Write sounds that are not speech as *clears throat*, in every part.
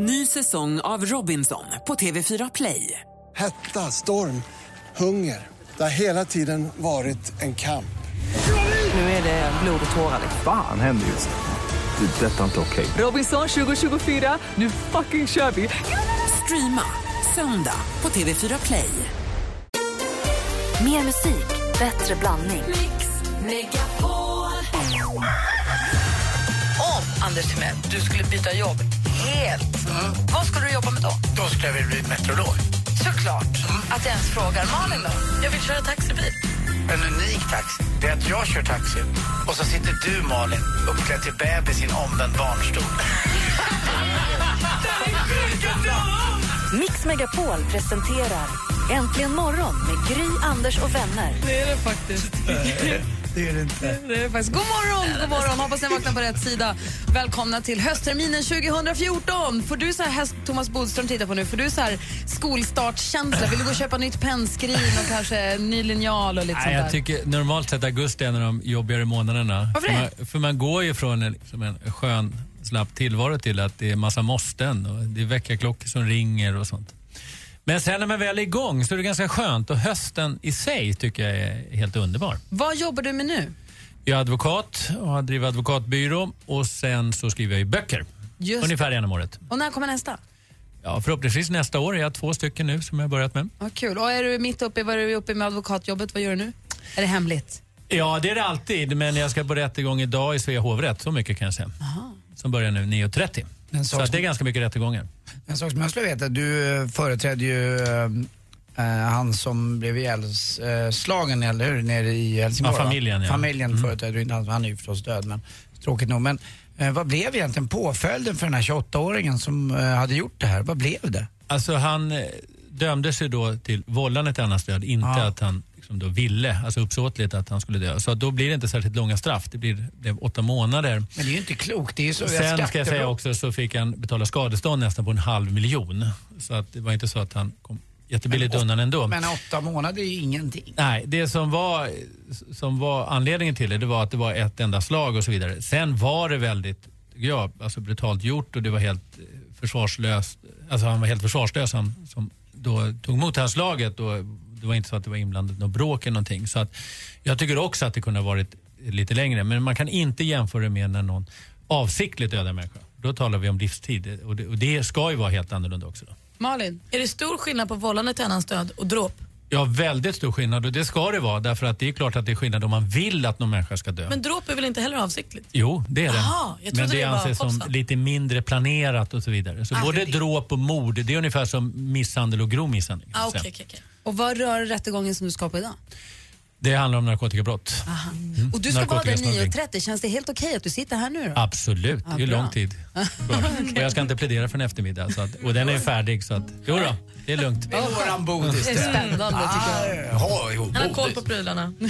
Ny säsong av Robinson på TV4 Play. Hetta, storm, hunger. Det har hela tiden varit en kamp. Nu är det blod och tårar. Fan händer just nu. Det. Detta är inte okej. Robinson 2024, nu fucking kör vi! Streama söndag på TV4 Play. Mer musik, bättre blandning. Om, Anders Timell, du skulle byta jobb helt, vad skulle du jobba med då? Då skulle jag vilja bli meteorolog. Såklart. Att jag ens frågar. Malin då? Jag vill köra taxibil. En unik taxi, det är att jag kör taxi och så sitter du, Malin, uppklädd till bebis i en omvänd barnstol. Mix Megapol presenterar Äntligen morgon med Gry, Anders och vänner. Det är det faktiskt. *laughs* Det är det inte. Det är det faktiskt. God morgon, god morgon. Hoppas ni vaknar på rätt sida. Välkomna till höstterminen 2014. Får du så här, Thomas Bodström tittar på nu, får du så här skolstartskänsla? Vill du gå och köpa nytt pennskrin och kanske ny linjal och lite Nej, sånt jag tycker normalt sett augusti är en av de jobbigare månaderna. Varför för, det? man, för man går ju från en, liksom en skön, slapp tillvaro till att det är massa måsten och det är väckarklockor som ringer och sånt. Men sen när man väl är igång så är det ganska skönt och hösten i sig tycker jag är helt underbar. Vad jobbar du med nu? Jag är advokat och har drivit advokatbyrå och sen så skriver jag ju böcker. Just Ungefär en om året. Och när kommer nästa? Ja, förhoppningsvis nästa år. Jag har två stycken nu som jag har börjat med. Vad kul. Och är du mitt uppe, vad är du uppe med advokatjobbet? Vad gör du nu? Är det hemligt? Ja, det är det alltid. Men jag ska på rättegång idag i Svea hovrätt. Så mycket kan jag säga. Som börjar nu 9.30. En Så det är ganska mycket rättegångar. en sak som jag skulle veta, du eh, företrädde ju eh, han som blev ihjälslagen, eller hur? Nere i Helsingborg. Ja, familjen, ja. Familjen Mm. företrädde du inte, han, han är ju förstås död, men tråkigt nog. Men eh, vad blev egentligen påföljden för den här 28-åringen som hade gjort det här? Vad blev det? Alltså han dömdes ju då till vållande till annans död, inte Ja. att han liksom då ville, alltså uppsåtligt att han skulle dö. Så då blir det inte särskilt långa straff. Det blir, blev åtta månader. Men det är ju inte klokt, det är så Sen ska jag säga också så fick han betala skadestånd nästan på en halv miljon. Så att det var inte så att han kom jättebilligt Men undan ändå. Men åtta månader är ju ingenting. Nej, det som var, som var anledningen till det, det var att det var ett enda slag och så vidare. Sen var det väldigt, tycker jag, alltså brutalt gjort och det var helt eh, försvarslöst. Alltså han var helt försvarslös han som då tog emot det här slaget och det var inte så att det var inblandat något bråk eller någonting. Så att jag tycker också att det kunde ha varit lite längre. Men man kan inte jämföra det med när någon avsiktligt dödar en människa. Då talar vi om livstid och det, och det ska ju vara helt annorlunda också. Då. Malin? Är det stor skillnad på vållande till annans död och dråp? Ja, väldigt stor skillnad och det ska det vara därför att det är klart att det är skillnad om man vill att någon människa ska dö. Men dråp är väl inte heller avsiktligt? Jo, det är det. Aha, Men det, det anses som lite mindre planerat och så vidare. Så Ah, både dråp och mord, det är ungefär som misshandel och grov misshandel. Ah, okay, okay, okay. Och vad rör rättegången som du ska på idag? Det handlar om narkotikabrott. Mm. Och du ska vara där Narkotikasmuggling. 9.30. Känns det helt okej att du sitter här nu då? Absolut, det är ju lång tid kvar. *laughs* Och jag ska inte plädera för en eftermiddag. Så att, och den är färdig så att, jo då, det är lugnt. Det är våran bodis Det är spännande tycker jag. Jo, Han har koll på prylarna. *laughs*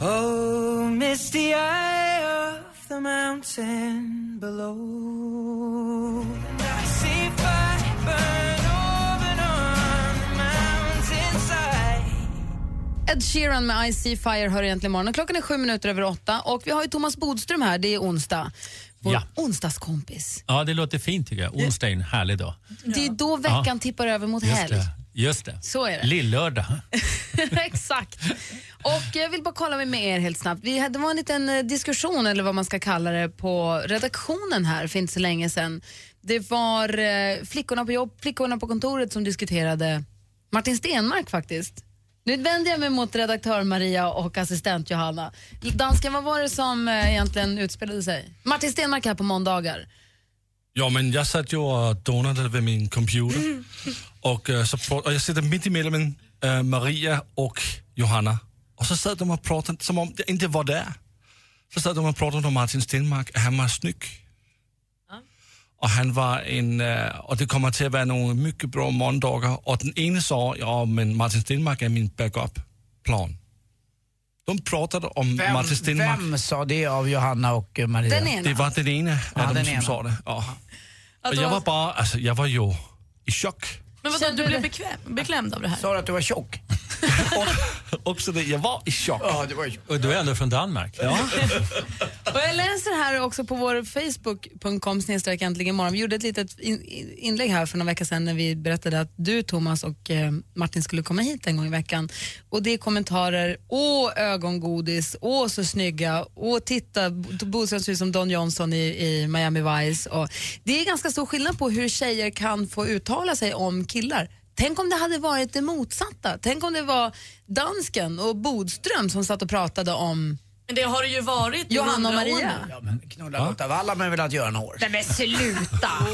Oh, misty eye of the mountain below. Ed Sheeran med I See Fire hör egentligen morgon. Klockan är sju minuter över åtta och vi har ju Thomas Bodström här, det är onsdag. Vår Ja. onsdagskompis. Ja, det låter fint tycker jag. Onsdag är en härlig dag. Det är då veckan tippar över mot Just helg. det. Just det. Så är det. Lillördag. *laughs* *laughs* Exakt. Och jag vill bara kolla med er helt snabbt. Vi hade, det var en liten eh, diskussion, eller vad man ska kalla det, på redaktionen här för inte så länge sedan. Det var eh, flickorna på jobb, flickorna på kontoret som diskuterade Martin Stenmark faktiskt. Nu vänder jag mig mot redaktör Maria och assistent Johanna. Dansken, vad var det som eh, egentligen utspelade sig? Martin Stenmark här på måndagar. Ja, men jag satt ju och donade vid min computer *laughs* och, eh, så, och jag sitter mitt emellan äh, Maria och Johanna och så satt de och pratade som om det inte var där. Så satt de och pratade om Martin Stenmark, att han var snygg. Och han var en, och det kommer till att vara några mycket bra måndagar och den ene sa, ja men Martin Stenmark är min backup-plan. De pratade om Vem, Martin Stenmark. vem sa det av Johanna och eh, Maria? Den ena. Det var den ena Ja, av den dem som ena. sa det. Ja. Och jag var- var bara, alltså jag var ju i chock. Men vadå, du blev bekväm, beklämd av det här? Sa du att du var tjock? *laughs* Också det, jag var i chock. Ja, det var ju... Och du är ändå från Danmark. Ja. *laughs* Och jag läser här också på vår facebook.com snedstreck äntligen imorgon. Vi gjorde ett litet in, in- inlägg här för några veckor sedan när vi berättade att du Thomas och eh, Martin skulle komma hit en gång i veckan. Och det är kommentarer, åh ögongodis, åh så snygga, åh titta, Boström ser ut som Don Johnson i, i Miami Vice. Och det är ganska stor skillnad på hur tjejer kan få uttala sig om killar. Tänk om det hade varit det motsatta. Tänk om det var dansken och Bodström som satt och pratade om Men det har det ju varit Johanna och år Maria. nu. Ja, men knulla Lotta Walla men velat göra några år. Nej men sluta! *laughs* *laughs*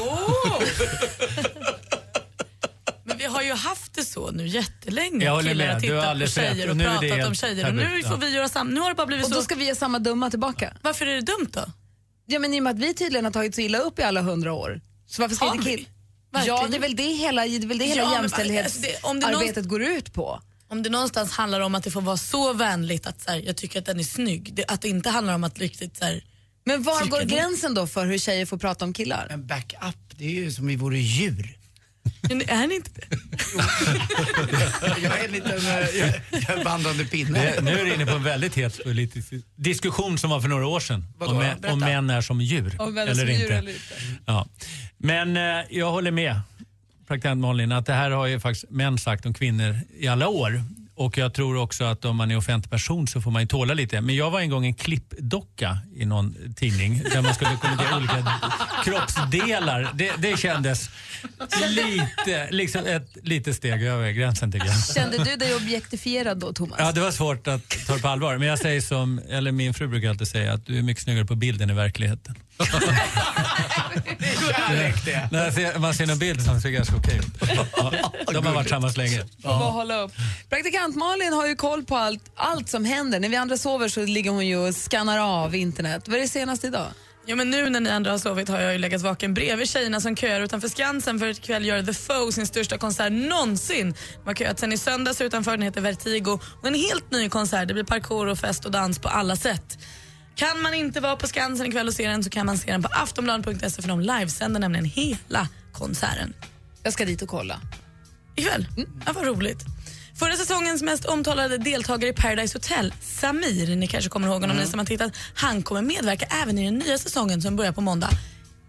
Men vi har ju haft det så nu jättelänge. Jag håller Killar med. har Du har tittat på alldeles rätt. tjejer Och och nu är det pratat om tjejer. Och nu får vi göra samma. Nu har det bara blivit Och så. då ska vi ge samma dumma tillbaka. Varför är det dumt då? Ja men i och med att vi tydligen har tagit så illa upp i alla hundra år. Så varför ska Har inte vi? Verkligen? Ja det är väl det hela, det är väl det hela Ja, men alltså, det- om det jämställdhetsarbetet går ut på. Om det någonstans handlar om att det får vara så vänligt att så här, jag tycker att den är snygg. Det, att det inte handlar om att riktigt så här, Men var går gränsen då för hur tjejer får prata om killar? Men back up, det är ju som vi vore djur. Men är ni inte det? Jag är en liten eh, jag, jag är en vandrande pinne. Det, nu är du inne på en väldigt het politisk diskussion som var för några år sedan. Vadå? Om, män- om män är som djur. Om män är eller, som djur inte. eller inte. Ja. Men eh, jag håller med praktikant Malin att det här har ju faktiskt män sagt om kvinnor i alla år. Och jag tror också att om man är offentlig person så får man ju tåla lite. Men jag var en gång en klippdocka i någon tidning där man skulle kommentera olika kroppsdelar. Det, det kändes lite, liksom ett litet steg över gränsen tycker jag. Kände du dig objektifierad då Thomas? Ja, det var svårt att ta det på allvar. Men jag säger som, eller min fru brukar alltid säga att du är mycket snyggare på bilden i verkligheten. Kärlek det. När ser, man ser någon bild som ser ganska okej ut. Ja, de har varit tillsammans länge. Hålla upp. Praktikant Malin har ju koll på allt, allt som händer. När vi andra sover så ligger hon ju och skannar av internet. Vad är det senaste idag? Ja, men nu när ni andra har sovit har jag ju legat vaken bredvid tjejerna som köar utanför Skansen för att ikväll gör The Foe sin största konsert någonsin. De har köat sen i söndags utanför, den heter Vertigo. Och en helt ny konsert, det blir parkour och fest och dans på alla sätt. Kan man inte vara på Skansen ikväll och se den så kan man se den på aftonbladet.se för de livesänder nämligen hela konserten. Jag ska dit och kolla. Ikväll? Ja, vad roligt. Förra säsongens mest omtalade deltagare i Paradise Hotel, Samir, ni kanske kommer ihåg honom ni som har tittat, han kommer medverka även i den nya säsongen som börjar på måndag.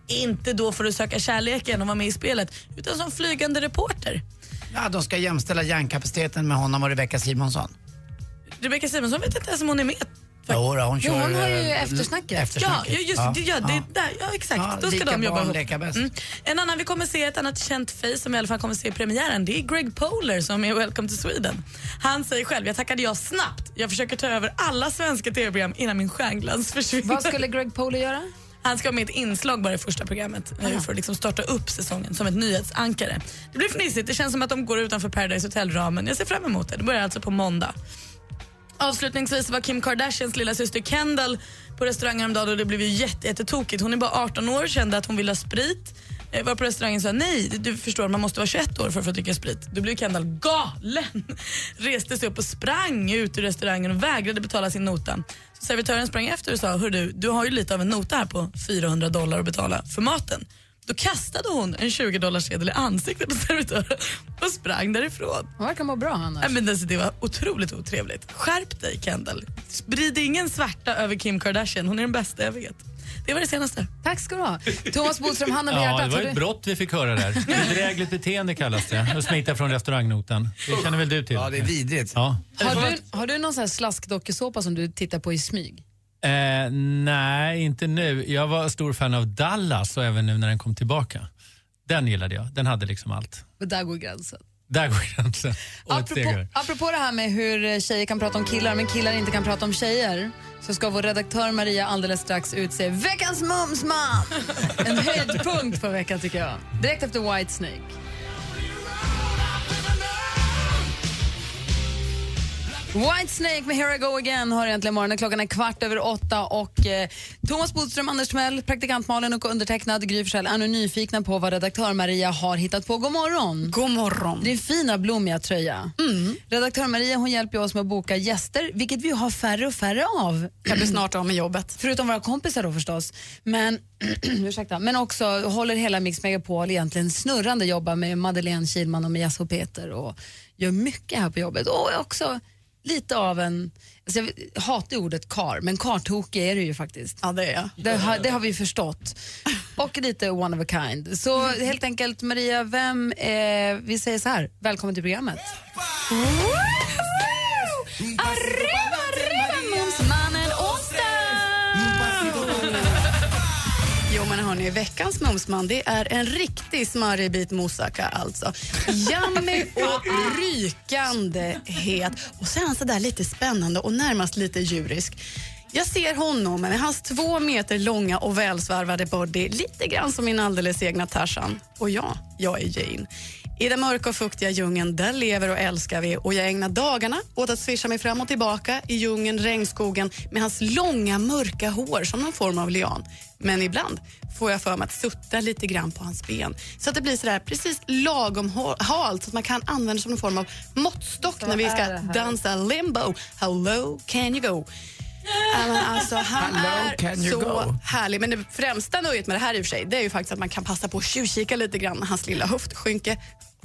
Inte då för att söka kärleken och vara med i spelet, utan som flygande reporter. Ja, de ska jämställa hjärnkapaciteten med honom och Rebecca Simonsson. Rebecca Simonsson vet inte ens om hon är med. Jo, då, hon Jo, kör... hon har ju eh, eftersnacket. Ja, eftersnacket. ja, just det. Ja, det där, ja, exakt. Ja, Då ska de jobba ihop. leka bäst. Mm. En annan vi kommer se, ett annat känt face som i alla fall kommer se i premiären, det är Greg Poler som är Welcome to Sweden. Han säger själv, jag tackade ja snabbt. Jag försöker ta över alla svenska tv-program innan min stjärnglans *laughs* försvinner. Vad skulle Greg Poler göra? Han ska vara med ett inslag bara i första programmet eh, för att liksom starta upp säsongen som ett nyhetsankare. Det blir fnissigt, det känns som att de går utanför Paradise Hotel-ramen. Jag ser fram emot det. Det börjar alltså på måndag. Avslutningsvis var Kim Kardashians lilla syster Kendall på restaurang häromdagen och det blev ju jätte- jättetokigt. Hon är bara 18 år, kände att hon ville ha sprit. Jag Var på restaurangen och sa nej, du förstår man måste vara 21 år för att få dricka sprit. Då blev Kendall galen. *laughs* Reste sig upp och sprang ut ur restaurangen och vägrade betala sin nota. Så servitören sprang efter och sa, hör du, du har ju lite av en nota här på 400 dollar att betala för maten. Då kastade hon en 20 dollars sedel i ansiktet på servitören och sprang därifrån. Hon verkar må bra annars. Nej, men alltså, det var otroligt otrevligt. Skärp dig Kendall. Sprid ingen svärta över Kim Kardashian. Hon är den bästa jag vet. Det var det senaste. Tack ska du ha. Thomas Bodström, handen på Ja, hjärtat. det var ett brott vi fick höra där. Bedrägligt beteende kallas det. Att smita från restaurangnotan. Det känner väl du till? Ja, det är vidrigt. Ja. Har du, har du någon sån här slaskdokusåpa som du tittar på i smyg? Eh, nej, inte nu. Jag var stor fan av Dallas och även nu när den kom tillbaka. Den gillade jag. Den hade liksom allt. Och där går gränsen. Där går gränsen. Och Apropå, apropå det här med hur tjejer kan prata om killar men killar inte kan prata om tjejer så ska vår redaktör Maria alldeles strax utse veckans mumsman. *laughs* En höjdpunkt för veckan tycker jag. Direkt efter Whitesnake. Whitesnake med Here I Go Again har egentligen morgonen. Klockan är kvart över åtta och eh, Thomas Bodström, Anders Timell, praktikant Malin och undertecknad Gry Forssell är nu nyfikna på vad redaktör Maria har hittat på. God morgon! God morgon. Är fina blommiga tröja. Mm. Redaktör Maria hon hjälper oss med att boka gäster, vilket vi har färre och färre av. Jag blir snart av med jobbet. Förutom våra kompisar då förstås. Men, *clears throat* ursäkta, men också håller hela Mix Megapol egentligen snurrande, jobbar med Madeleine Kilman och med Jess och Peter och gör mycket här på jobbet. Och också lite av en, alltså jag hatar ordet kar, men kartokig är du ju faktiskt. Ja, det är jag. Det har, det har vi förstått. Och lite one of a kind. Så helt enkelt Maria, vem, eh, vi säger så här, välkommen till programmet. Arriba, hörni, veckans mumsman det är en riktig smarrig bit moussaka alltså. Yummy och rykande het. Och så är han så där lite spännande och närmast lite djurisk. Jag ser honom med hans två meter långa och välsvarvade body lite grann som min alldeles egna Tarzan. Och ja, jag är Jane. I den mörka och fuktiga djungeln där lever och älskar vi och jag ägnar dagarna åt att svischa mig fram och tillbaka i djungeln, regnskogen med hans långa mörka hår som någon form av lian. Men ibland får jag för mig att sutta lite grann på hans ben så att det blir sådär precis lagom halt så att man kan använda det som någon form av måttstock när vi ska dansa limbo. How low can you go? Alltså, han How low är så go? härlig. Men det främsta nöjet med det här i och för sig, det är ju faktiskt att man kan passa på att tjuvkika lite grann hans lilla höftskynke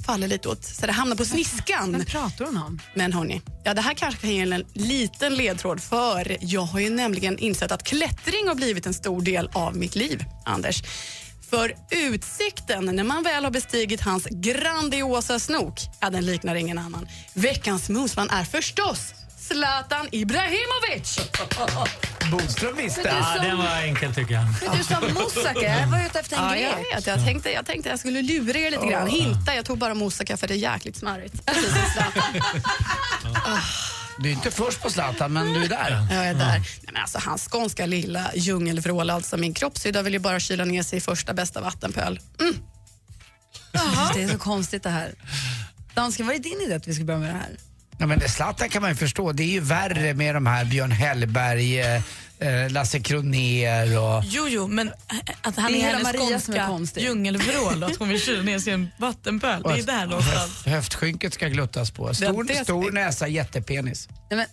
faller lite åt så det hamnar på *laughs* sniskan. Vem pratar hon om? Men hörni, ja, det här kanske kan ge en liten ledtråd för jag har ju nämligen insett att klättring har blivit en stor del av mitt liv, Anders. För utsikten när man väl har bestigit hans grandiosa snok, ja, den liknar ingen annan. Veckans mumsman är förstås Zlatan Ibrahimovic! *laughs* Bodström visste. Ja, den var enkel tycker jag. Men du sa moussaka, jag var ute efter en Ja, grek. jag vet. Jag tänkte, jag tänkte jag skulle lura er lite grann. Hinta, jag tog bara moussaka för det är jäkligt smarrigt. Precis som Zlatan. *laughs* Du är inte först på Zlatan, men du är där. Jag är där. Nej, men alltså, hans skånska lilla djungelvrål, alltså min kroppshydda vill ju bara kyla ner sig i första bästa vattenpöl. Mm. Det är så konstigt det här. Dansken, var det din idé att vi skulle börja med det här? Ja, men det- Zlatan kan man ju förstå. Det är ju värre med de här Björn Hellberg, eh, eh, Lasse Kronér och... Jo, jo, men äh, att han är är hela hennes Maria skånska djungelvrål och att hon vill kyla ner sig i en vattenpöl. Det är där någonstans. Höftskynket ska gluttas på. Stor, stor näsa, jättepenis. Nej, men,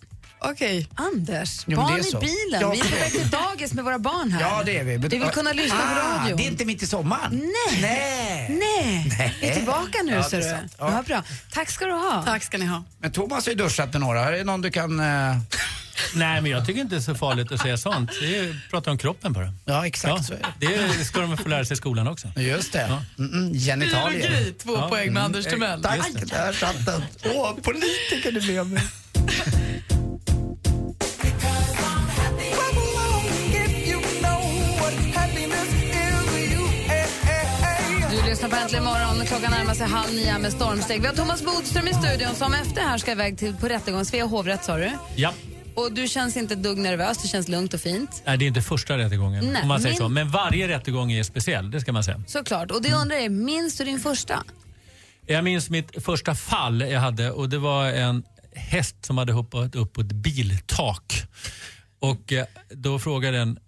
Okej. Anders, Jo, men barn det är i så. bilen. Ja, vi är på väg till dagis med våra barn här. Ja, det är vi. Vi vill kunna lyssna på ah, radion. Det är inte mitt i sommaren. Nej. Nej. Nej, vi är tillbaka nu Ja, ser det du. sant. Ja. Ja. bra. Tack ska du ha. Tack ska ni ha. Men Thomas har ju duschat med några. Är det någon du kan... Eh... *laughs* Nej, men jag tycker inte det är så farligt att säga sånt. Det är, pratar om kroppen bara. Ja, exakt Ja, så är det. det ska de få lära sig i skolan också. Just det. Ja. Mm, mm, genitalier. Biologi, två Ja. poäng med Anders Timell. Tack, där satt den. Åh, politiker du blev *laughs* på Äntligen morgon. Klockan närmar sig halv nio med stormsteg. Vi har Thomas Bodström i studion som efter här ska iväg till, på rättegång. Svea hovrätt sa du. Ja. Och du känns inte ett dugg nervös, det känns lugnt och fint. Nej, det är inte första rättegången, Nej, om man säger min- så. Men varje rättegång är speciell, det ska man säga. Såklart. Och det jag undrar är, minns du din första? Jag minns mitt första fall jag hade och det var en häst som hade hoppat upp på ett biltak. Och eh, då frågade den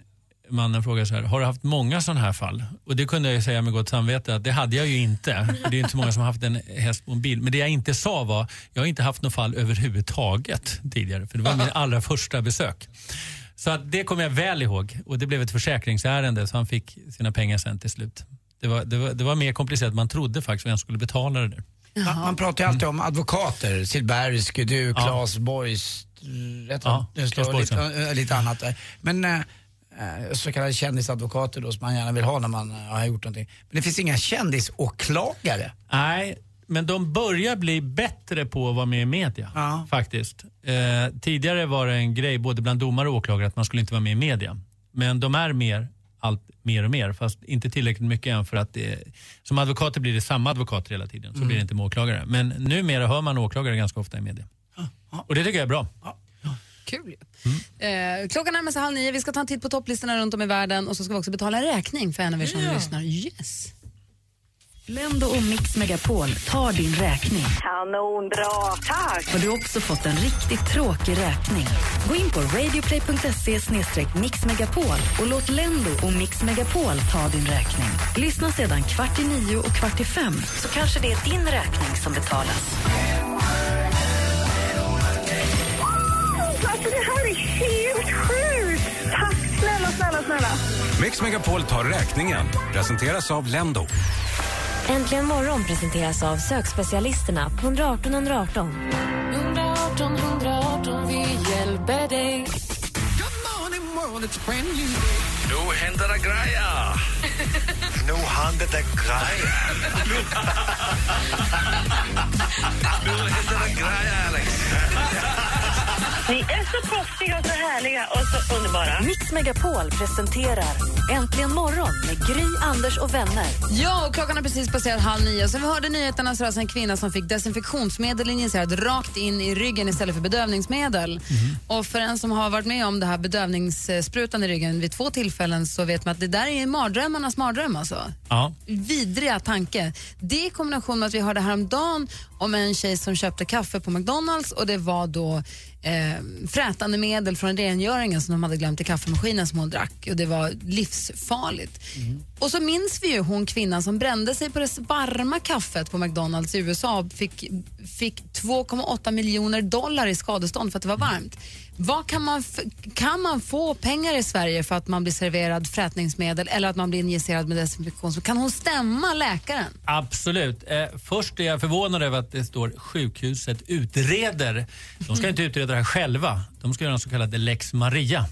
mannen frågade så här, har du haft många sådana här fall? Och det kunde jag ju säga med gott samvete att det hade jag ju inte. Det är inte så många som har haft en häst på en bil. Men det jag inte sa var, jag har inte haft något fall överhuvudtaget tidigare. För det var min allra första besök. Så att det kommer jag väl ihåg. Och det blev ett försäkringsärende så han fick sina pengar sen till slut. Det var, det var, det var mer komplicerat än man trodde faktiskt vem skulle betala det där. Man, man pratar ju alltid om advokater. Silbersky, du, Claes Boys, rätt Ja, Claes och Boyce, lite, äh, lite annat där. Men äh, så kallade kändisadvokater då som man gärna vill ha när man äh, har gjort någonting. Men det finns inga kändisåklagare. Nej, men de börjar bli bättre på att vara med i media. Ja. Faktiskt. Eh, tidigare var det en grej både bland domare och åklagare att man skulle inte vara med i media. Men de är mer, allt mer och mer, fast inte tillräckligt mycket än för att det, som advokater blir det samma advokater hela tiden, så blir det inte med åklagare. Men numera hör man åklagare ganska ofta i media. Och det tycker jag är bra. Kul ju. Eh, klockan närmar sig halv nio. Vi ska ta en titt på topplistorna runt om i världen och så ska vi också betala räkning för en av er som lyssnar. Yes. Lendo och Mix Megapol tar din räkning. Kanonbra, tack! Har du också fått en riktigt tråkig räkning? Gå in på radioplay.se mixmegapol och låt Lendo och Mix Megapol ta din räkning. Lyssna sedan kvart i nio och kvart i fem så kanske det är din räkning som betalas. Alltså det här är helt sjukt! Tack snälla, snälla, snälla. Mix Megapol tar räkningen. Presenteras av Lendo. Äntligen morgon presenteras av sökspecialisterna på 118 118. 118 118, vi hjälper dig. Nu händer det grejer! *laughs* Nu händer det grejer. Nu händer det grejer, Alex! *laughs* Ni är så proffsiga och så härliga och så underbara. Mix Megapol presenterar Äntligen morgon med Gry, Anders och vänner. Ja, och klockan har precis passerat halv nio. Så vi hörde nyheterna så det en kvinna som fick desinfektionsmedel injicerat rakt in i ryggen istället för bedövningsmedel. Och för en som har varit med om det här bedövningssprutan i ryggen vid två tillfällen så vet man att det där är mardrömmarnas mardröm alltså. Ja. Vidriga tanke. Det i kombination med att vi hörde häromdagen om en tjej som köpte kaffe på McDonalds och det var då eh, frätande medel från rengöringen som de hade glömt i kaffemaskinen som hon drack och det var livsfarligt. Mm. Och så minns vi ju hon kvinnan som brände sig på det varma kaffet på McDonalds i USA och fick, fick 2,8 miljoner dollar i skadestånd för att det var varmt. Vad kan, man kan man få pengar i Sverige för att man blir serverad frätningsmedel eller att man blir injicerad med desinfektion? Kan hon stämma läkaren? Absolut. Eh, först är jag förvånad över att det står sjukhuset utreder. De ska inte utreda det här själva. De ska göra en så kallad lex Maria.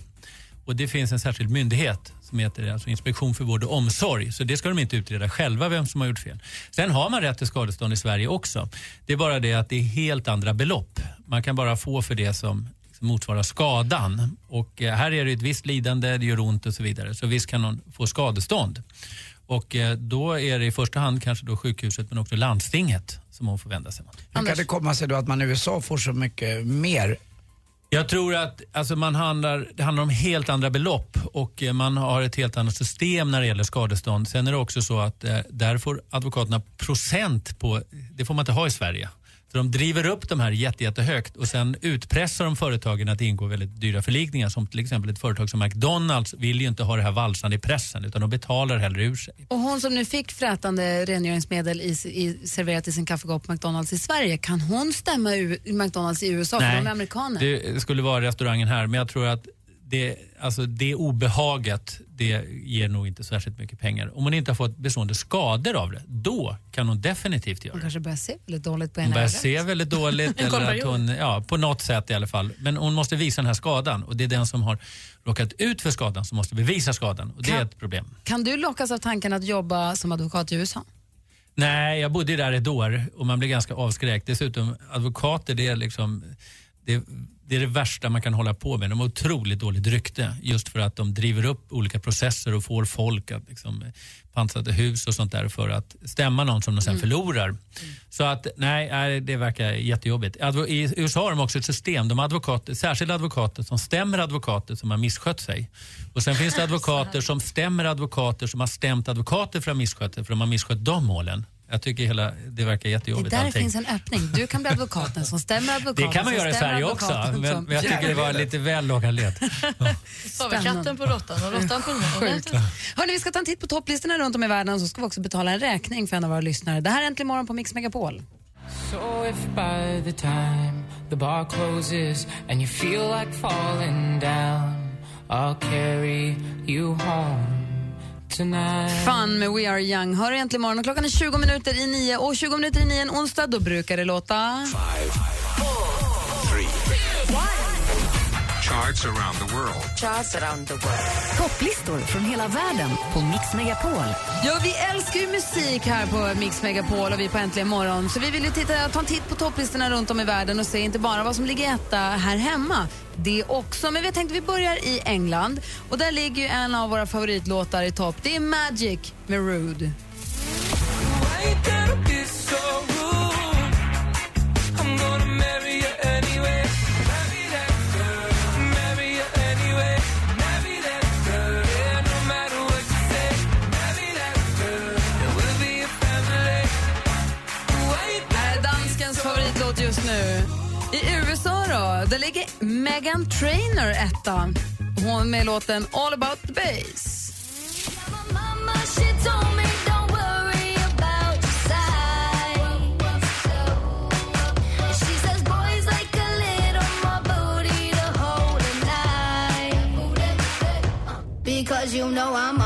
Och Det finns en särskild myndighet som heter alltså Inspektion för vård och omsorg. Så det ska de inte utreda själva vem som har gjort fel. Sen har man rätt till skadestånd i Sverige också. Det är bara det att det är helt andra belopp. Man kan bara få för det som motsvarar skadan. Och eh, här är det ett visst lidande, det gör ont och så vidare. Så visst kan någon få skadestånd. Och eh, då är det i första hand kanske då sjukhuset men också landstinget som hon får vända sig mot. Hur kan det komma sig då att man i USA får så mycket mer? Jag tror att alltså man handlar, det handlar om helt andra belopp och eh, man har ett helt annat system när det gäller skadestånd. Sen är det också så att eh, där får advokaterna procent på, det får man inte ha i Sverige. Så de driver upp de här jätte, jättehögt och sen utpressar de företagen att ingå väldigt dyra förlikningar. Som till exempel ett företag som McDonalds vill ju inte ha det här valsande i pressen utan de betalar hellre ur sig. Och hon som nu fick frätande rengöringsmedel i, i, serverat i sin kaffekopp på McDonalds i Sverige, kan hon stämma u, McDonalds i USA för de är amerikaner? det skulle vara restaurangen här men jag tror att det, alltså det obehaget det ger nog inte särskilt mycket pengar. Om hon inte har fått bestående skador av det, då kan hon definitivt göra Hon det. kanske börjar se väldigt dåligt på Hon ena börjar ögat. se väldigt dåligt, *laughs* eller att hon, ja, på något sätt i alla fall. Men hon måste visa den här skadan och det är den som har råkat ut för skadan som måste bevisa skadan och det är Kan- ett problem. Kan du lockas av tanken att jobba som advokat i USA? Nej, jag bodde där ett år och man blir ganska avskräckt. Dessutom, advokater det är liksom det, det är det värsta man kan hålla på med. De har otroligt dåligt rykte just för att de driver upp olika processer och får folk att liksom, pansrade hus och sånt där för att stämma någon som de sen Mm. förlorar. Så att nej, det verkar jättejobbigt. I USA har de också ett system, de advokater, särskilda advokater som stämmer advokater som har misskött sig. Och sen finns det *laughs* advokater som stämmer advokater som har stämt advokater för att ha misskött sig, för de har misskött de målen. Jag tycker hela, det verkar Det jättejobbigt där allting. finns en öppning. Du kan bli advokaten som stämmer advokaten Det kan man göra i Sverige också, men, men jag tycker det var lite väl låga led. *laughs* Var katten på råttan och råttan på. Hörrni, vi ska ta en titt på topplistorna runt om i världen och så ska vi också betala en räkning för en av våra lyssnare. Det här är Äntligen morgon på Mix Megapol. So if by the time the bar closes and you feel like falling down, I'll carry you home. Fun med We Are Young. Hör äntligen morgon och klockan är 20 minuter i nio. Och 20 minuter i nio en onsdag då brukar det låta... Charts around the world. Charts around the world. Topplistor från hela världen på Mix Megapol. Ja, vi älskar ju musik här på Mix Megapol och vi på Äntligen morgon. Så vi vill ju titta, ta en titt på topplistorna runt om i världen och se inte bara vad som ligger etta här hemma. Det också. Men vi har tänkt att vi börjar i England och där ligger ju en av våra favoritlåtar i topp. Det är Magic med Rude. Megan Trainor etta. Hon med låten All about the bass. Because you know I'm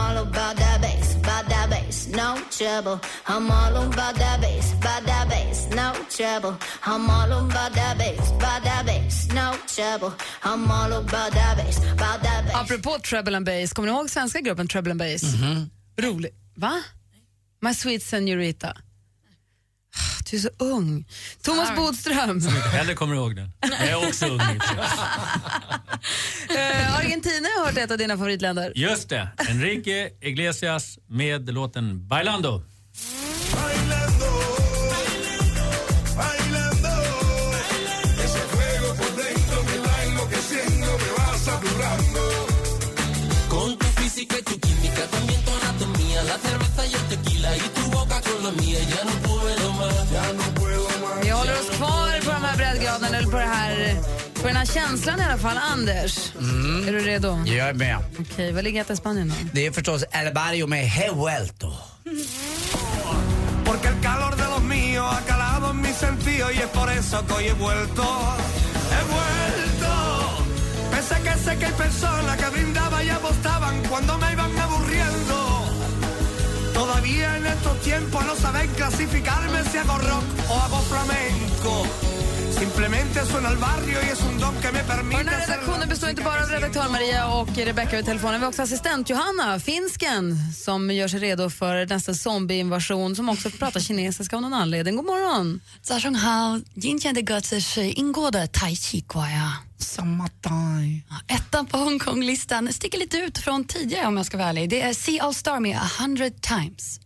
no trouble. I'm all about that bass, about that bass, no trouble. I'm all about that bass, about that bass, no trouble. I'm all about that bass, about that bass. Apropå Treble and Bass, kommer ni ihåg svenska gruppen Treble and Bass? Rolig. Va? My Sweet Senorita. Ah, Du är så ung. Thomas Bodström. Som inte heller kommer ihåg den. Jag är också ung. *laughs* Eh, Argentina har hört ett av dina favoritländer. Just det. Enrique Iglesias med låten Bailando. Känslan i alla fall. Anders, är du redo? Jag är med. Okej, vad ligger i Spanien då? Det är förstås El Barrio med He vuelto. Porque el calor de los míos ha calado en mi sentido y es por eso que hoy he vuelto, he vuelto. Pese a que sé que hay personas que brindaban y apostaban cuando me iban aburriendo. Todavía en estos tiempos no saben clasificarme si hago rock o hago flamenco. Och den här redaktionen består inte bara av redaktör Maria och Rebecca vid telefonen. Vi har också assistent Johanna, finsken, som gör sig redo för nästa zombieinvasion som också pratar kinesiska av någon anledning. God morgon! Samma dag. Ettan på Hongkong-listan sticker lite ut från tidigare om jag ska vara ärlig. Det är See All Star med 100 times.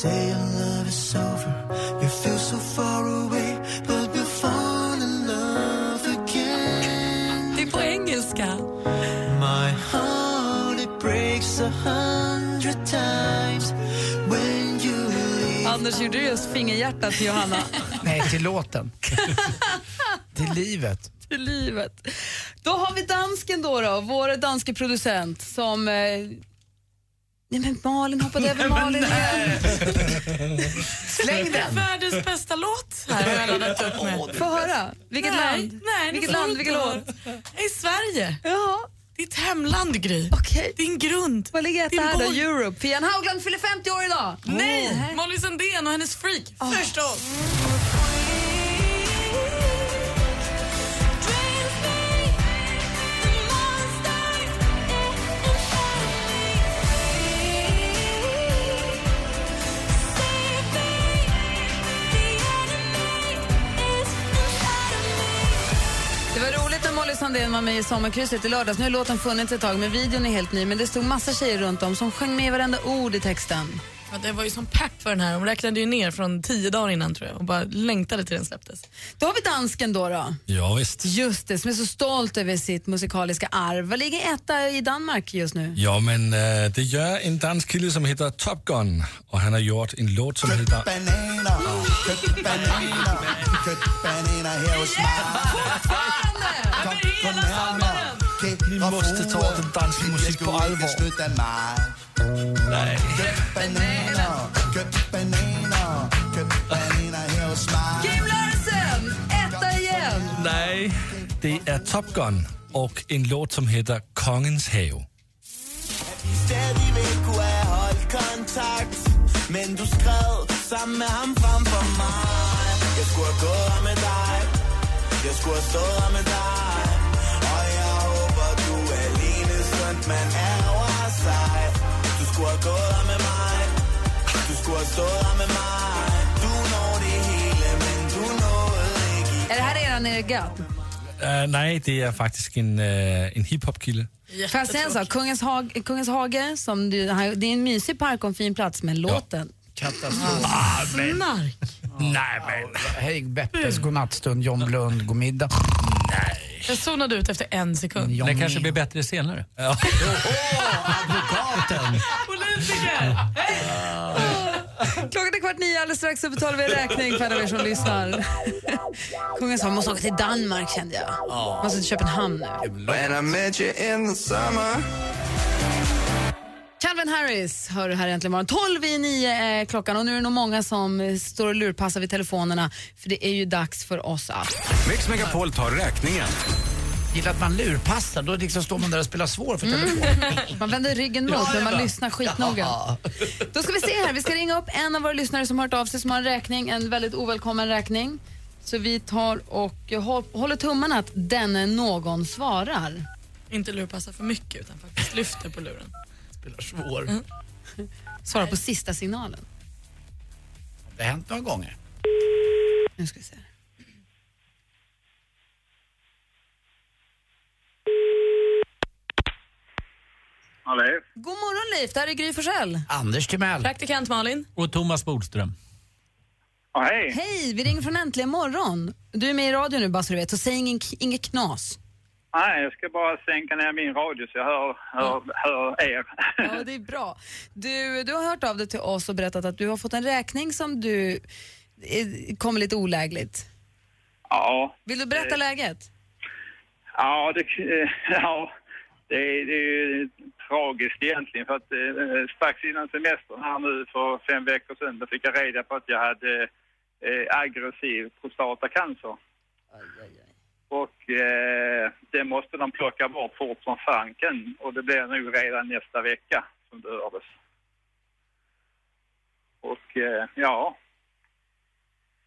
Say your love is over, you feel so far away, but you fall in love again. Det är på engelska. My heart it breaks a hundred times when you leave. Anders gjorde just fingerhjärtat till Johanna. *laughs* Nej, till låten. *laughs* till livet. till livet. Då har vi dansken då, då vår danske producent som... Eh... Nej men Malin hoppade över Malin igen. Släng den! Världens bästa låt här har jag laddat upp med. Få höra. Vilket nej, land? Nej, Vilket land? Vilken låt? I Sverige. Ja. Ditt hemland, Gry. Okej. Din grund. Vad ligger etta Din här då? Europe. Fian Haugland fyller 50 år idag. Nej, Molly Sandén och hennes freak. Ah. Förstås. Sandén var med i Sommarkrysset i lördags. Nu har låten funnits ett tag, men videon är helt ny. Men det stod massa tjejer runt om som sjöng med varenda ord i texten. Ja, det var ju som pepp för den här. De räknade ju ner från tio dagar innan tror jag och bara längtade till den släpptes. Då har vi dansken då. då. Ja, visst. Just det, som är så stolt över sitt musikaliska arv. Vad ligger etta i Danmark just nu? Ja, men äh, det gör en dansk kille som heter Top Gun och han har gjort en låt som heter... Bananer, købt bananer, købt bananer her hos mig. *laughs* Kom, kom nærmere. Ni måste ta den danska musik på allvar. Nej. Købt bananer, købt bananer, købt bananer her hos mig. Kim Larsen, etta igen! Nej, det är Top Gun och en låt som heter Kongens have. Stadigvæk kunne have holdt kontakt Men du skrev sammen med ham frem for mig Jeg skulle have gået med dig Jeg skulle have stået her med dig Og jeg håber du er alene Skønt man ærger sig Du skulle have gået her med mig Du skulle have stået her med mig Du når det hele, men du nåede ikke i Är det här eran ega? Uh, nej, det är faktiskt en, uh, en hiphop-kille. Får jag säga en sak? Kungens, Hag, Kungens Hage, som du, det är en mysig park och en fin plats, men låten... Katastrof. Ah, men, Snark. Nej men. Hej Beppes godnattstund, John Blund, god middag. Jag zonade ut efter en sekund. Det kanske blir bättre senare. *laughs* Advokaten. Och Musiker! Klockan är kvart nio, alldeles strax så betalar vi räkning för alla er som lyssnar. Kungen sa, man måste åka till Danmark kände jag. Man måste till Köpenhamn nu. Calvin Harris hör du här egentligen morgon. 12 i 9 är klockan och nu är det nog många som eh, står och lurpassar vid telefonerna för det är ju dags för oss att... Mix Megapol tar räkningen. Gillar att man lurpassar, då liksom står man där och spelar svår för Mm. telefon. Man vänder ryggen mot Ja, men man lyssnar skitnoga. Ja. Då ska vi se här, vi ska ringa upp en av våra lyssnare som har hört av sig som har en räkning, en väldigt ovälkommen räkning. Så vi tar och hå- håller tummarna att denne någon svarar. Inte lurpassa för mycket utan faktiskt lyfter på luren. Spelar svår. Mm. Svarar på sista signalen. Det har hänt några gånger. Nu ska vi se. Hallå? God morgon Leif, det här är Gry Forssell. Anders Timell. Praktikant Malin. Och Thomas Bodström. Ja, hej. Hej, vi ringer från Äntligen morgon. Du är med i radio nu bara så du vet, så säg inget knas. Nej, jag ska bara sänka ner min radio så jag hör, hör, hör er. Ja, det är bra. Du, du har hört av dig till oss och berättat att du har fått en räkning som du eh, kommer lite olägligt. Ja. Vill du berätta Eh, läget? Ja, det, eh, ja, det, är- det är ju tragiskt egentligen för att eh, strax innan semestern här nu för fem veckor sedan då fick jag reda på att jag hade eh, aggressiv prostatacancer. Och eh, det måste de plocka bort fort som fanken och det blir nog redan nästa vecka som det hördes. Och eh, ja,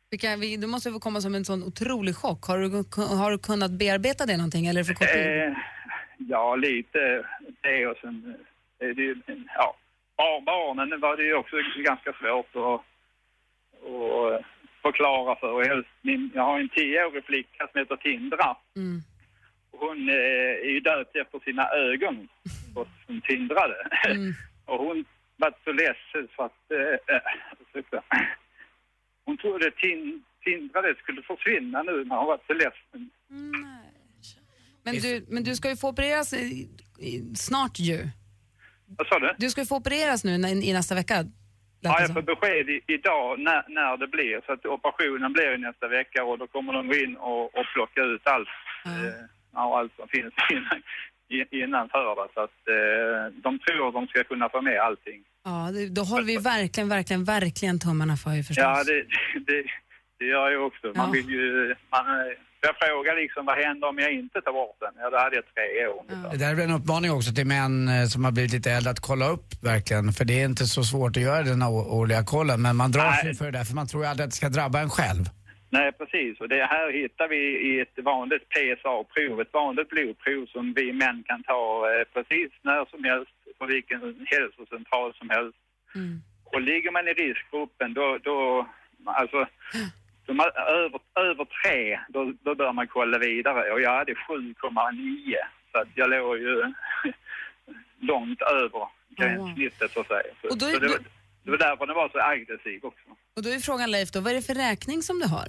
Vilka, vi, du måste få komma som en sån otrolig chock. Har du, har du kunnat bearbeta det någonting eller det för kort tid? Eh, ja, lite det och sen är det ju, ja, bar- barnen var det ju också ganska svårt att, att förklara för. Helst min, jag har en tioårig flicka som heter Tindra. Mm. Hon eh, är ju döpt efter sina ögon, *laughs* och som tindrade. Mm. *laughs* och hon var så ledsen för att, eh, eh, hon trodde tin, tindrade skulle försvinna nu när hon var så ledsen. Men du, men du ska ju få opereras i, i, snart ju. Vad sa du? Du ska ju få opereras nu nä- i nästa vecka. Ja, jag får besked i, idag när, när det blir. Så att operationen blir nästa vecka och då kommer de gå in och, och plocka ut allt, eh, ja, allt som finns *laughs* innan, innanför. det. Så att eh, de tror de ska kunna få med allting. Ja, det, då håller vi verkligen, verkligen, verkligen tummarna för er förstås. Ja, det, *laughs* det, det gör jag också. Man Ja. vill ju... Man, eh, jag frågar liksom, vad händer om jag inte tar bort den? Ja, då hade jag tre år. Det där är väl en uppmaning också till män eh, som har blivit lite äldre att kolla upp verkligen. För det är inte så svårt att göra den årliga kollen. Men man drar sig för det där för man tror ju aldrig att det ska drabba en själv. Nej, precis. Och det här hittar vi i ett vanligt PSA-prov, ett vanligt blodprov som vi män kan ta eh, precis när som helst på vilken hälsocentral som helst. Och ligger man i riskgruppen då, då alltså, de är över, över tre, då, då bör man kolla vidare. Och jag hade 7,9 så att jag låg ju *laughs* långt över gränssnittet så att säga. Så, Och då är- så det, var, det var därför den var så aggressiv också. Och då är frågan Leif, då, vad är det för räkning som du har?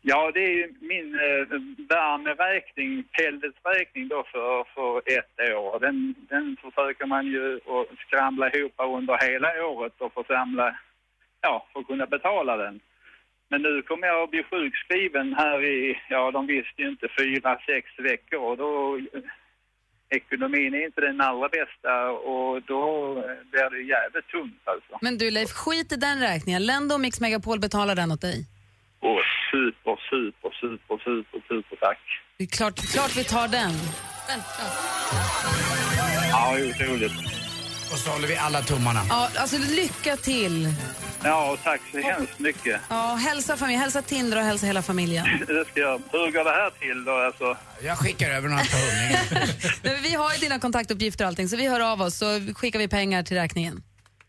Ja, det är ju min eh, värmeräkning, pelletsräkning då för, för ett år. Den, den försöker man ju att skramla ihop under hela året och få samla, ja, för att kunna betala den. Men nu kommer jag att bli sjukskriven här i, ja de visste ju inte, fyra, sex veckor och då ekonomin är inte den allra bästa och då blir det jävligt tungt alltså. Men du Leif, skit i den räkningen. Lendo och Mix Megapol betalar den åt dig. Och super, super, super, super, super tack. Det är klart, klart vi tar den. Ja, otroligt. Och så håller vi alla tummarna. Ja, alltså lycka till. Ja, tack så hemskt mycket. Ja, hälsa familjen, hälsa Tindra och hälsa hela familjen. *laughs* Det ska jag. Hur går det här till då? Alltså? Jag skickar över några hundringar. *laughs* Vi har ju dina kontaktuppgifter och allting så vi hör av oss så skickar vi pengar till räkningen.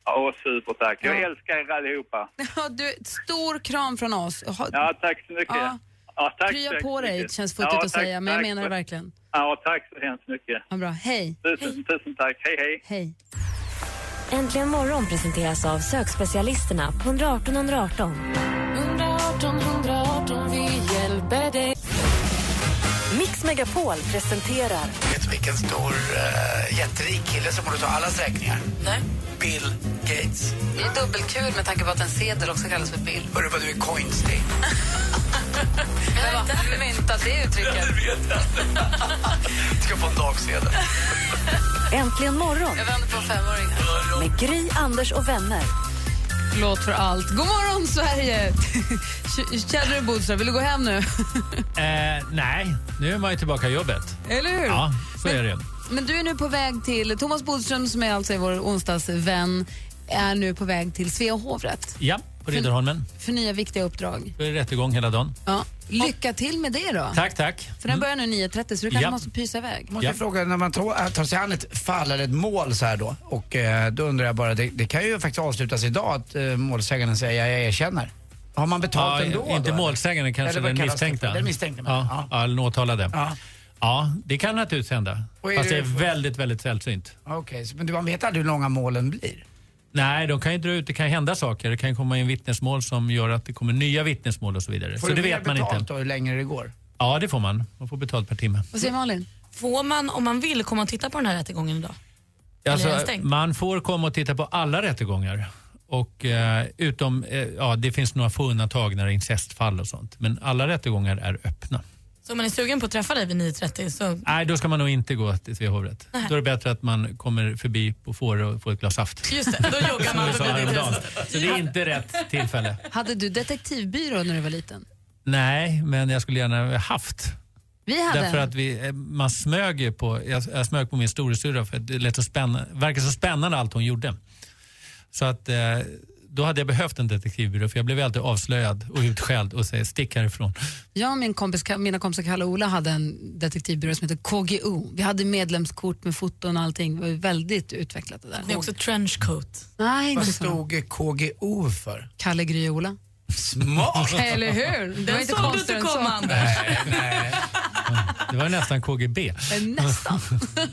Ja, supertack. Jag älskar er allihopa. Ja, du, stor kram från oss. Ha, Ja, tack så mycket. Ja. Ja, tack Krya så på dig, mycket. känns futtigt Ja, att tack, säga men jag tack. menar det verkligen. Ja, tack så hemskt mycket. Ja, bra. Hej. Tusen, tusen tack. Hej, hej. Hej. Äntligen morgon presenteras av sökspecialisterna på 118 118. 118 118, vi hjälper dig. Mix Megapol presenterar Vet du vilken stor, uh, jätterik kille som borde ta allas räkningar? Nej. Bill Gates. Det är dubbelkul med tanke på att en sedel också kallas för bill. Hörru vad du är coinstig. *laughs* Vem har myntat det uttrycket? *laughs* Ska få en dagsedel. Äntligen morgon Jag vänder på femåringar. med Gry, Anders och vänner. Låt för allt. God morgon, Sverige! *laughs* Känner du Bodström, vill du gå hem nu? Eh, nej, nu är man ju tillbaka i jobbet. Eller hur? Ja, så är det. Men du är nu på väg till, Thomas Bodström som är alltså vår onsdagsvän, är nu på väg till Svea hovrätt Ja, på Riddarholmen. för nya viktiga uppdrag. Det är rättegång hela dagen. Ja. Lycka till med det då. Tack, tack. För den börjar nu 9.30 så du kanske Ja. måste pysa iväg. Måste jag fråga, när man tar, tar sig an ett fall eller ett mål så här då och eh, då undrar jag bara, det, det kan ju faktiskt avslutas idag att eh, målsäganden säger jag erkänner. Har man betalt Ja, ändå? inte målsäganden, kanske Eller vad den kallas det för? misstänkta. Den misstänkta, men, ja, ja. den åtalade. Ja. Ja. det kan naturligtvis hända. Och är Fast det är väldigt, väldigt sällsynt. Okej, så- men du, man vet aldrig hur långa målen blir? Nej, de kan ju dra ut, det kan ju hända saker. Det kan ju komma in vittnesmål som gör att det kommer nya vittnesmål och så vidare. Får så du det vet man betalt inte. då hur länge det går? Ja, det får man. Man får betalt per timme. Vad säger Malin? Får man, om man vill, komma och titta på den här rättegången idag? Alltså, man får komma och titta på alla rättegångar. Och, eh, utom, eh, ja, det finns några få undantag när det är incestfall och sånt. Men alla rättegångar är öppna. Så om man är sugen på att träffa dig vid 9.30 så... Nej, då ska man nog inte gå till Svea hovrätt. Då är det bättre att man kommer förbi på Fårö och får ett glas saft. Just det, då joggar man hus. Så det är inte rätt tillfälle. Hade du detektivbyrå när du var liten? Nej, men jag skulle gärna ha haft. Vi hade Därför att vi, eh, man smög ju på, jag, jag smög på min storasyrra för att det lät så spännande, verkar så spännande allt hon gjorde. Så att eh, då hade jag behövt en detektivbyrå för jag blev alltid avslöjad och utskälld och säger stick härifrån. Jag och min kompis, mina kompisar Kalle och Ola hade en detektivbyrå som heter KGO. Vi hade medlemskort med foton och allting. Det var väldigt utvecklat det där. Det är också trenchcoat. Nej, Vad stod KGO för? Kalle, Gry och Ola. Smart! *laughs* Eller hur? Det var Den inte såg du inte komma, Anders. Nej, nej. Det var nästan KGB. Eh, Nästan.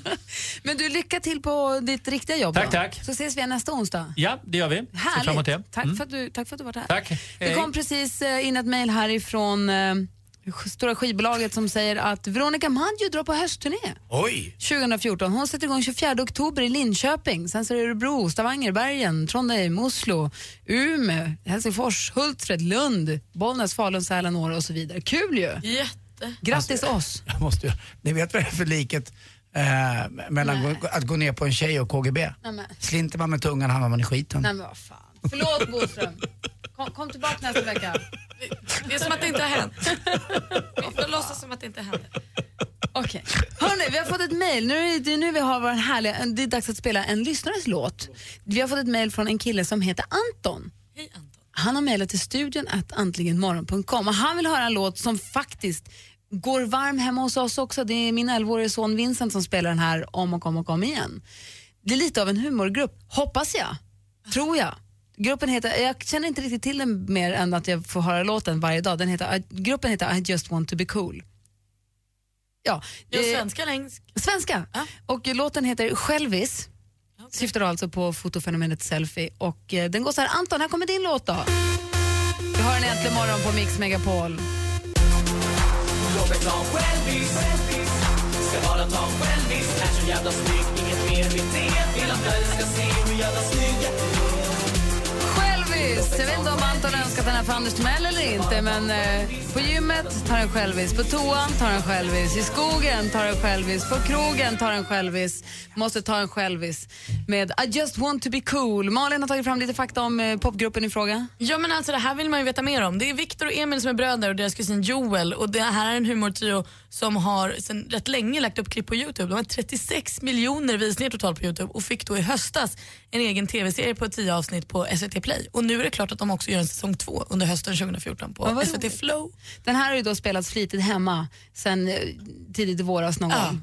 *laughs* Men du, lycka till på ditt riktiga jobb Tack, då. tack. Så ses vi nästa onsdag. Ja, det gör vi. Härligt. Tack, Mm. för att du, tack för att du varit här. Tack. Det kom precis eh, in ett mejl härifrån eh, Stora skivbolaget som säger att Veronica Maggio drar på höstturné. Oj! 2014. Hon sätter igång 24 oktober i Linköping. Sen så är det Örebro, Stavanger, Bergen, Trondheim, Oslo, Umeå, Helsingfors, Hultsfred, Lund, Bollnäs, Falun, Sälen, Åre och så vidare. Kul ju! Jätte. Grattis oss! Jag måste, ni vet vad det är för liket eh, mellan gå, att gå ner på en tjej och KGB? Nej, men, Slinter man med tungan hamnar man i skiten. nej, men vad fan. Förlåt Boström. *laughs* Kom, kom tillbaka nästa vecka. Det är som att det inte har hänt. *laughs* Vi får låtsas som att det inte händer. Okej. Hörrni, vi har fått ett mejl. Nu är det nu vi har vår härliga, det är dags att spela en lyssnares låt. Vi har fått ett mejl från en kille som heter Anton. Hej Anton. Han har mejlat till studion att antligenmorgon.com och han vill höra en låt som faktiskt går varm hemma hos oss också. Det är min 11-årige son Vincent som spelar den här om och om och om igen. Det är lite av en humorgrupp, hoppas jag. Tror jag. Gruppen heter, jag känner inte riktigt till den mer än att jag får höra låten varje dag. Den heter, gruppen heter I just want to be cool. Ja, Jag eh, svenska eller engelska? Svenska. Och låten heter Självis. Syftar alltså på fotofenomenet selfie. Och eh, den går så här, Anton, här kommer din låt då. Vi har den äntligen morgon på Mix Megapol. Låt mig ta en självis Ska bara ta en självis Är så jävla snygg, inget mer med det Vill att världen ska se hur jävla snygg jag är Anton den här för Anders Timell eller inte, men eh, på gymmet tar den självis, på toan tar den självis, i skogen tar den självis, på krogen tar den självis, måste ta en självis med I just want to be cool. Malin har tagit fram lite fakta om eh, popgruppen i fråga. Ja men alltså det här vill man ju veta mer om. Det är Viktor och Emil som är bröder och deras kusin Joel och det här är en humortrio som har sedan rätt länge lagt upp klipp på Youtube. De har 36 miljoner visningar totalt på Youtube och fick då i höstas en egen tv-serie på 10 avsnitt på SVT Play. Och nu är det klart att de också gör en säsong två under hösten 2014 Ja, på vad SVT roligt. Flow. Den här har ju då spelats flitigt hemma sen eh, tidigt i våras någon gång.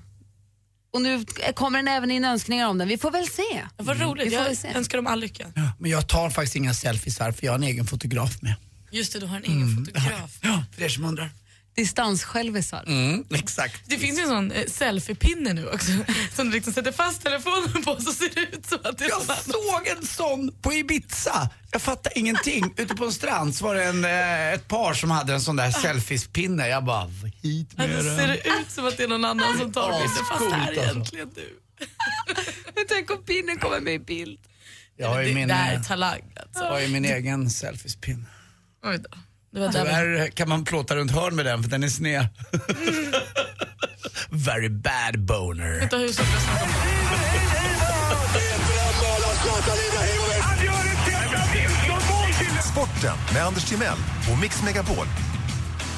Och nu kommer den även in önskningar om den. Vi får väl se. Vad roligt, Vi får jag se. önskar dem all lycka. Men jag tar faktiskt inga selfies här för jag har en egen fotograf med. Just det, du har en egen fotograf. Ja, för er som undrar. Distanssjälvisar. Mm, *laughs* exakt. Det finns ju en sån eh, selfiepinne nu också *laughs* som du liksom sätter fast telefonen på så ser det ut som att det är Jag sån såg en sån på Ibiza. Jag fattar ingenting. Ute på en strand så var det en, eh, ett par som hade en sån där selfiespinne. Jag bara, hit med Alltså, den. ser det ut som att det är någon annan som tar bilden fast det här är alltså. egentligen du. *laughs* Tänk om pinnen kommer med i bild. Jag har ju det, min, det här är eh, talang alltså. jag har ju min egen selfiespinne. Oj då. Det var Tyvärr kan man plåta runt hörn med den för den är sned. Very bad boner. Vänta, hur ska Sporten med Anders Timell och Mix Megapol.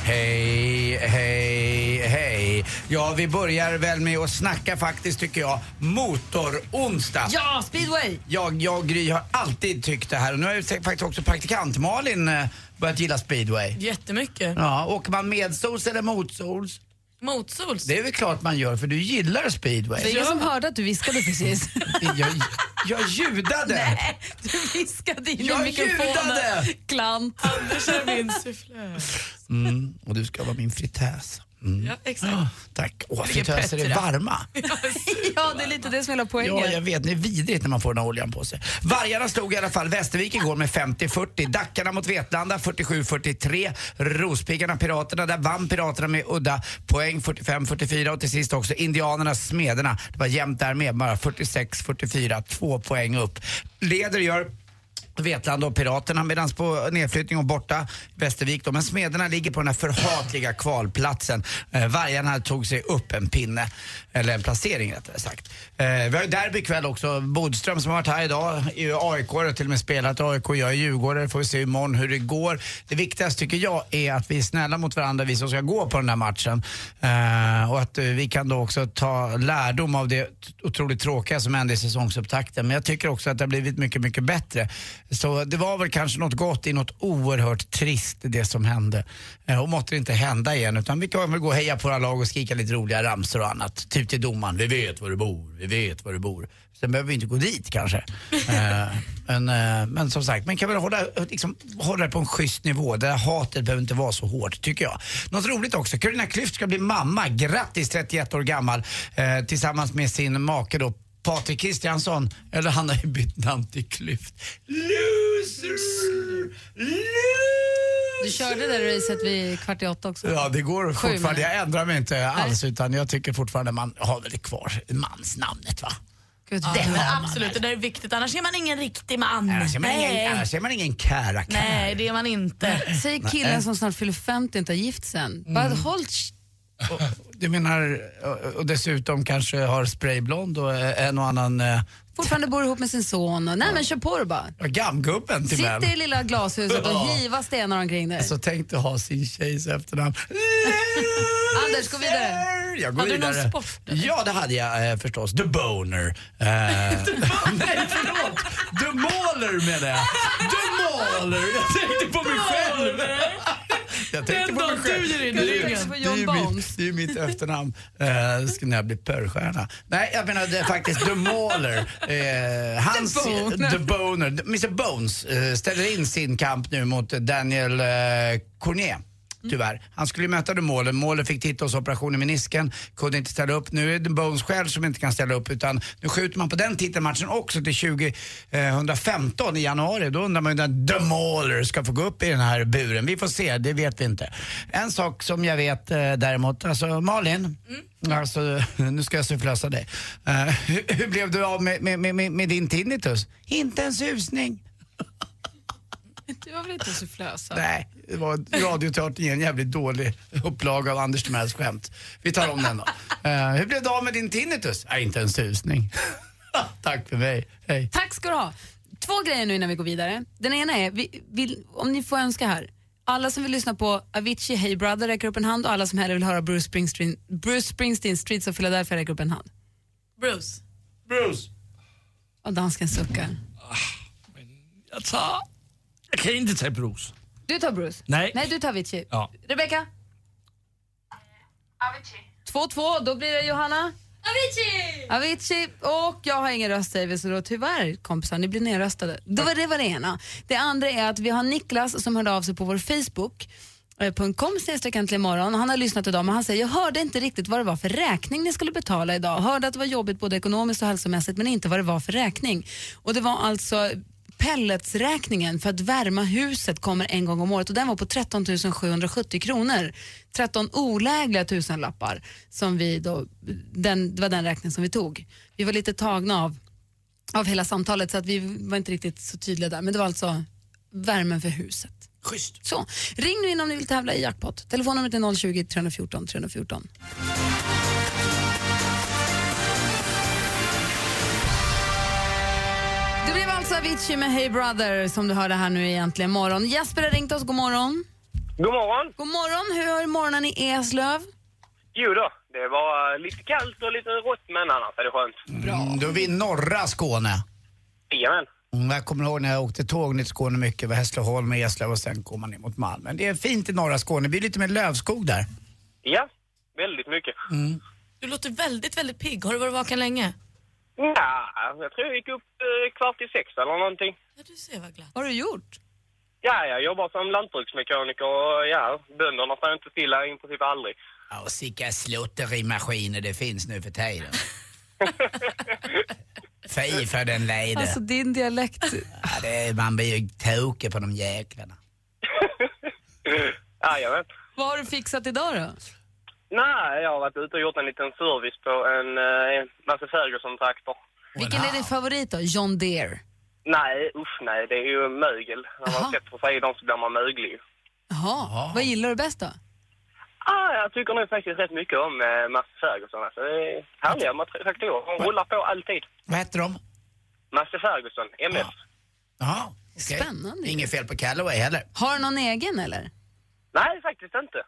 Hej, hej, hej. Ja, vi börjar väl med att snacka faktiskt tycker jag motoronsdag. Ja, speedway! Jag, jag Gry har alltid tyckt det här och nu har ju faktiskt också praktikant Malin eh, börjat gilla speedway. Jättemycket. Ja, åker man medsols eller motsols? Motsols. Det är väl klart man gör för du gillar speedway. Det är ingen som hörde att du viskade precis. Jag, jag ljudade. Nej, du viskade in i Jag mikrofonen. ljudade. Klant. Anders är min sufflör. Mm, och du ska vara min fritös. Mm. Ja, exakt. *gasps* Tack. Åh, fritöser är varma. *laughs* Ja, det är lite det som är hela poängen. Ja, jag vet. Det är vidrigt när man får den här oljan på sig. Vargarna slog i alla fall Västervik igår med 50-40. Dackarna mot Vetlanda 47-43. Rospiggarna Piraterna, där vann Piraterna med udda poäng 45-44 och till sist också Indianerna Smederna. Det var jämnt där med, bara 46-44. Två poäng upp. Leder gör Vetlanda och Piraterna medan på nedflyttning och borta Västervik då. Men Smederna ligger på den här förhatliga kvalplatsen. Eh, vargarna tog sig upp en pinne, eller en placering rättare sagt. Eh, vi har ju derby ikväll också. Bodström som har varit här idag är ju AIK har till och med spelat AIK. Jag är Djurgårdare, får vi se imorgon hur det går. Det viktigaste tycker jag är att vi är snälla mot varandra, vi som ska gå på den här matchen. Eh, och att eh, vi kan då också ta lärdom av det otroligt tråkiga som hände i säsongsupptakten. Men jag tycker också att det har blivit mycket, mycket bättre. Så det var väl kanske något gott i något oerhört trist det som hände. Eh, och måtte det inte hända igen utan vi kan väl gå och heja på våra lag och skrika lite roliga ramsor och annat. Typ till domaren, vi vet var du bor, vi vet var du bor. Sen behöver vi inte gå dit kanske. *laughs* Eh, men, eh, men som sagt, man kan väl hålla, liksom, hålla det på en schysst nivå. Det här hatet behöver inte vara så hårt tycker jag. Något roligt också, Carolina Klüft ska bli mamma, grattis 31 år gammal, eh, tillsammans med sin make då Patrik Kristiansson, eller han har ju bytt namn till Klyft. Loser! Du körde det racet vid kvart i åtta också. Ja, det går Sju fortfarande. Jag ändrar mig inte alls utan jag tycker fortfarande man har väl kvar mansnamnet va? Gud, Ja, det men absolut, det där är viktigt. Annars är man ingen riktig man. Annars är man ingen, annars är man ingen karaktär. Nej, det är man inte. Säg killen som snart fyller 50 inte har gift sen. Bara håll Du menar, och- dessutom kanske har sprayblond och en och annan eh, fortfarande bor ihop med sin son. Och, nej men kör på det bara. gammgubben till Sitter i lilla glashuset och *laughs* hiva stenar omkring dig. Alltså tänk dig ha sin tjejs efternamn. *laughs* Anders, gå vidare. Jag går Hade du någon vidare. sport, Ja, det hade jag eh, förstås. The Boner. Eh, *laughs* nej, förlåt. The Mauler menar jag. The Mauler. Jag tänkte på mig själv. Jag tänkte Den på mig dagen själv. du ger in Det är i ju- ringen. det är ju mitt- Det är ju mitt efternamn eh, ska- när jag blir porrstjärna. Nej, jag menar det är faktiskt The Mauler. Eh, hans, The Boner. The Boner. Mr Bones eh, ställer in sin kamp nu mot Daniel eh, Cormier. Tyvärr. Han skulle ju möta The Mauler. Mauler fick titelsoperation i menisken, kunde inte ställa upp. Nu är det Bones själv som inte kan ställa upp utan nu skjuter man på den titelmatchen också till 2015 i januari. Då undrar man ju när The Mauler ska få gå upp i den här buren. Vi får se, det vet vi inte. En sak som jag vet eh, däremot, alltså Malin, alltså, *laughs* nu ska jag sufflösa dig. Eh, hur, hur blev du av med, med, med, med, din tinnitus? Inte en susning. Du har väl inte sufflösa? Nej, var Radioteatern ger en jävligt dålig upplaga av Anders Timells skämt. Vi tar om den då. Eh, hur blev det av med din tinnitus? Nej, inte en susning. *laughs* Tack för mig. Hej. Tack ska du ha. Två grejer nu innan vi går vidare. Den ena är, vi, vill, om ni får önska här. Alla som vill lyssna på Avicii Hey Brother räcker upp en hand och alla som hellre vill höra Bruce Springsteen, Bruce Springsteen Streets of Philadelphia räcker upp en hand. Bruce. Bruce. Och dansken suckar. Jag tar... Jag kan inte ta Bruce. Du tar Bruce? Nej. Nej, du tar Avicii. Ja. Rebecca? Avicii. 2-2, då blir det Johanna. Avicii! Avicii och jag har ingen röst säger vi så då tyvärr kompisar, ni blir nerröstade. Det var det var det ena. Det andra är att vi har Niklas som hörde av sig på vår Facebook eh, .com snedstreck äntligen morgon. Han har lyssnat idag men han säger jag hörde inte riktigt vad det var för räkning ni skulle betala idag. Hörde att det var jobbigt både ekonomiskt och hälsomässigt men inte vad det var för räkning. Och det var alltså pelletsräkningen för att värma huset kommer en gång om året och den var på 13 770 kronor. 13 olägliga tusenlappar som vi då, den, det var den räkningen som vi tog. Vi var lite tagna av, av hela samtalet så att vi var inte riktigt så tydliga där men det var alltså värmen för huset. Schysst. Så, ring nu in om ni vill tävla i jackpot. Telefonnumret är 020 314 314. Alltså Avicii med Hey Brother som du hörde här nu egentligen morgon. Jesper har ringt oss, god morgon. God morgon. God morgon, hur är morgonen i Eslöv? Jo då, det var lite kallt och lite rått men annars är det skönt. Mm, då är vi i norra Skåne. Jajamän. Mm, jag kommer ihåg när jag åkte tåg ner till Skåne mycket, över Hässleholm och Eslöv och sen går man ner mot Malmö. Det är fint i norra Skåne, det blir lite mer lövskog där. Ja, väldigt mycket. Mm. Du låter väldigt, väldigt pigg. Har du varit vaken länge? Ja, jag tror jag gick upp eh, kvart i sex eller någonting. Ja, du ser vad glatt. Vad har du gjort? Ja, jag jobbar som lantbruksmekaniker och ja, bönderna står inte stilla i princip aldrig. Ja, och vilka slotterimaskiner det finns nu för tiden. *laughs* Fy för den lede. Alltså din dialekt. Ja, det är, man blir ju tokig på de jäklarna. *laughs* Jajamän. Vad har du fixat idag då? Nej, jag har varit ute och gjort en liten service på en uh, Lasse Ferguson-traktor. Vilken är din favorit då? John Deere? Nej, usch nej, det är ju mögel. När man sätter för sig i dem så blir man möglig. ju. Jaha, vad gillar du bäst då? Ah, jag tycker nog faktiskt rätt mycket om uh, Master Ferguson. Alltså, det är härliga mat- traktorer. De rullar på alltid. Vad heter de? Master Ferguson, MF. Jaha, okej. Spännande. Inget fel på Callaway heller. Har du någon egen eller? Nej, faktiskt inte.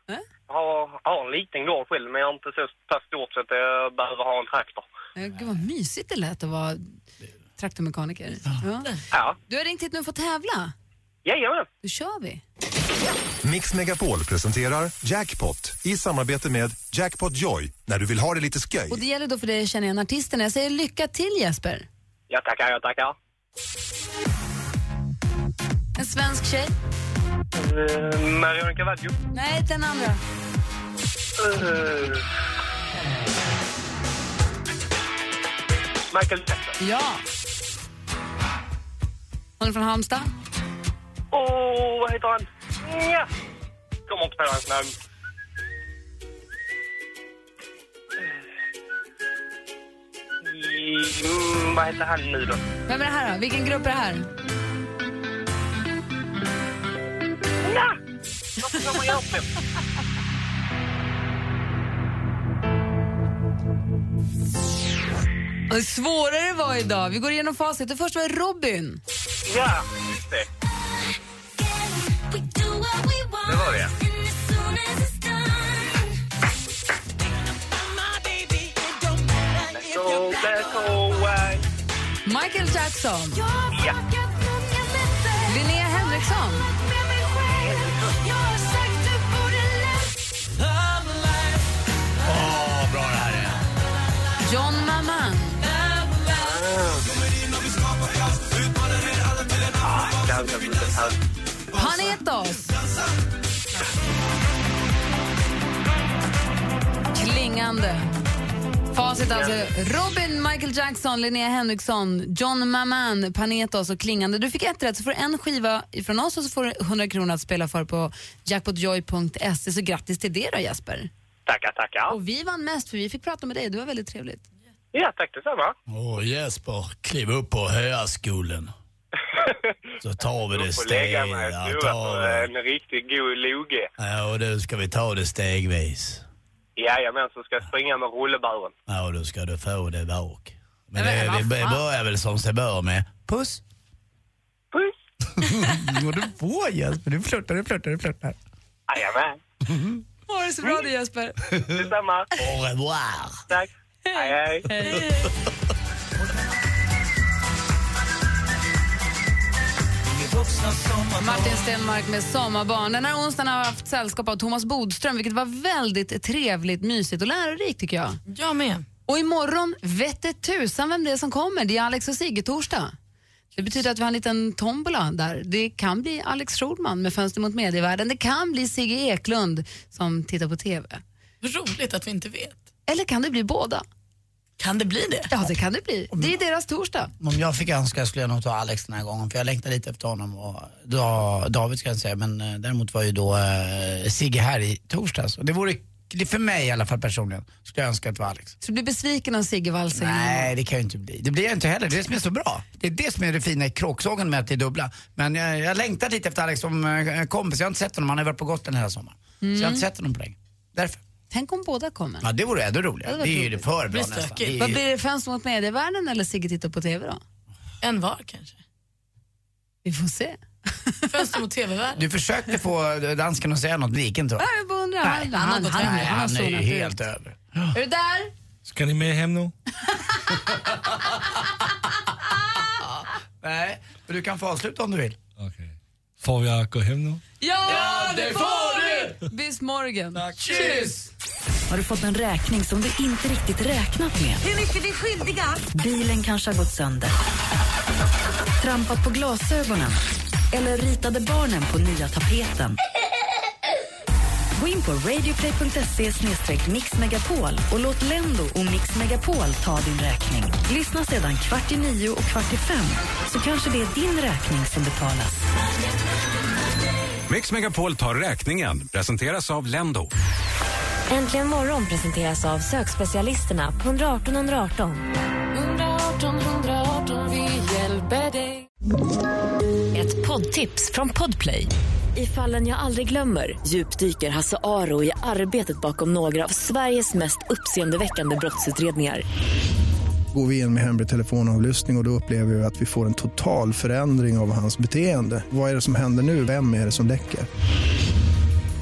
Jag har, har en liten gård själv, men jag har inte så pass stort så att jag behöver ha en traktor. Ja, Gud vad mysigt det lät att vara traktormekaniker. Ja. Ja. Du har ringt hit nu för att tävla. Jajamän. Då kör vi. Mix Megapol presenterar Jackpot i samarbete med Jackpot Joy när du vill ha det lite sköj. Och det gäller då för dig att känna igen artisterna. Jag säger lycka till Jesper. Jag tackar, jag tackar. En svensk tjej? Uh, Marion Cavaggio. Nej, den andra. Uh, Michael Jackson. Ja. Hon är från Halmstad? Åh, oh, vad heter han? Ja. Kommer inte på hans namn. Mm, vad heter han nu då? Vem är det här då? Vilken grupp är det här? Ska man göra det? Vad svårare det var idag. Vi går igenom facit. Det första var Robin. Ja, just det. Det var det. Go. Michael Jackson. Ja. Linnea Henriksson. Panetos. Klingande. Facit alltså. Robin, Michael Jackson, Linnea Henriksson, John Maman, Panetos och Klingande. Du fick ett rätt, så får du en skiva från oss och så får du 100 kronor att spela för på jackpotjoy.se. Så grattis till det då Jesper. Tackar, tackar. Och vi vann mest för vi fick prata med dig. Det var väldigt trevligt. Ja, tack detsamma. Åh Jesper, kliv upp på höaskullen. *laughs* Så tar vi det Jag får steg. lägga mig och på vi. en riktigt god loge. Ja, och då ska vi ta det stegvis. Jajamän, så ska jag springa med rullebären. Ja, och då ska du få det bak. Men det, vad vi börjar väl som sig bör med puss. Puss. *laughs* Jo, du får Jesper. Du flörtar, du flörtar, du flörtar. Jajamän. *laughs* Ha det så bra du Jesper. Detsamma. Au revoir. Tack. Hej, hej. Martin Stenmark med Sommarbarn. Den här onsdagen har vi haft sällskap av Thomas Bodström, vilket var väldigt trevligt, mysigt och lärorikt tycker jag. Jag med. Och imorgon, vette tusan vem det är som kommer. Det är Alex och Sigge torsdag. Det betyder att vi har en liten tombola där. Det kan bli Alex Schulman med Fönster mot medievärlden. Det kan bli Sigge Eklund som tittar på TV. Roligt att vi inte vet. Eller kan det bli båda? Kan det bli det? Ja, det kan det bli. Det är deras torsdag. Om jag fick önska skulle jag nog ta Alex den här gången för jag längtar lite efter honom och da, David ska jag säga men eh, däremot var ju då eh, Sigge här i torsdags och det vore det för mig i alla fall personligen skulle jag önska att det var Alex. Så du blir besviken av Sigge Wallsäng? Nej, det kan jag inte bli. Det blir jag inte heller. Det är det som är så bra. Det är det som är det fina i kråksågen med att det är dubbla. Men jag, jag längtar lite efter Alex som eh, kompis. Jag har inte sett honom. Han har varit på Gotland hela sommaren. Så jag har inte sett honom på länge. Därför. Tänk om båda kommer. Ja, det vore ännu Ja, roligare. det var Det är ju roligt. det för bra nästan. Det är Vad blir det, Fönster mot medievärlden eller Sigge tittar på TV då? En var kanske. Vi får se. Fönster mot TV-världen. Du försökte få dansken att säga något, det gick inte va? Ja, jag bara undrar. Nej, Han, han, Han har han är ju helt ut. över. Är du där? Ska ni med hem nu? Nej, men du kan få avsluta om du vill. Får jag gå hem nu? Ja, det får du! Bis morgen. Tjus! Har du fått en räkning som du inte riktigt räknat med? Hur mycket vi skyldiga? Bilen kanske har gått sönder. Trampat på glasögonen. Eller ritade barnen på nya tapeten. Gå in på radioplay.se mixmegapol och låt Lendo och Mix Megapol ta din räkning. Lyssna sedan kvart i nio och kvart i fem så kanske det är din räkning som betalas. Mix Megapol tar räkningen. Presenteras av Lendo. Äntligen morgon presenteras av sökspecialisterna på 118 118. 118 118, vi hjälper dig. Ett poddtips från Podplay. I fallen jag aldrig glömmer djupdyker Hasse Aro i arbetet bakom några av Sveriges mest uppseendeväckande brottsutredningar. Går vi in med hemlig telefonavlyssning och, och då upplever vi att vi får en total förändring av hans beteende. Vad är det som händer nu? Vem är det som läcker?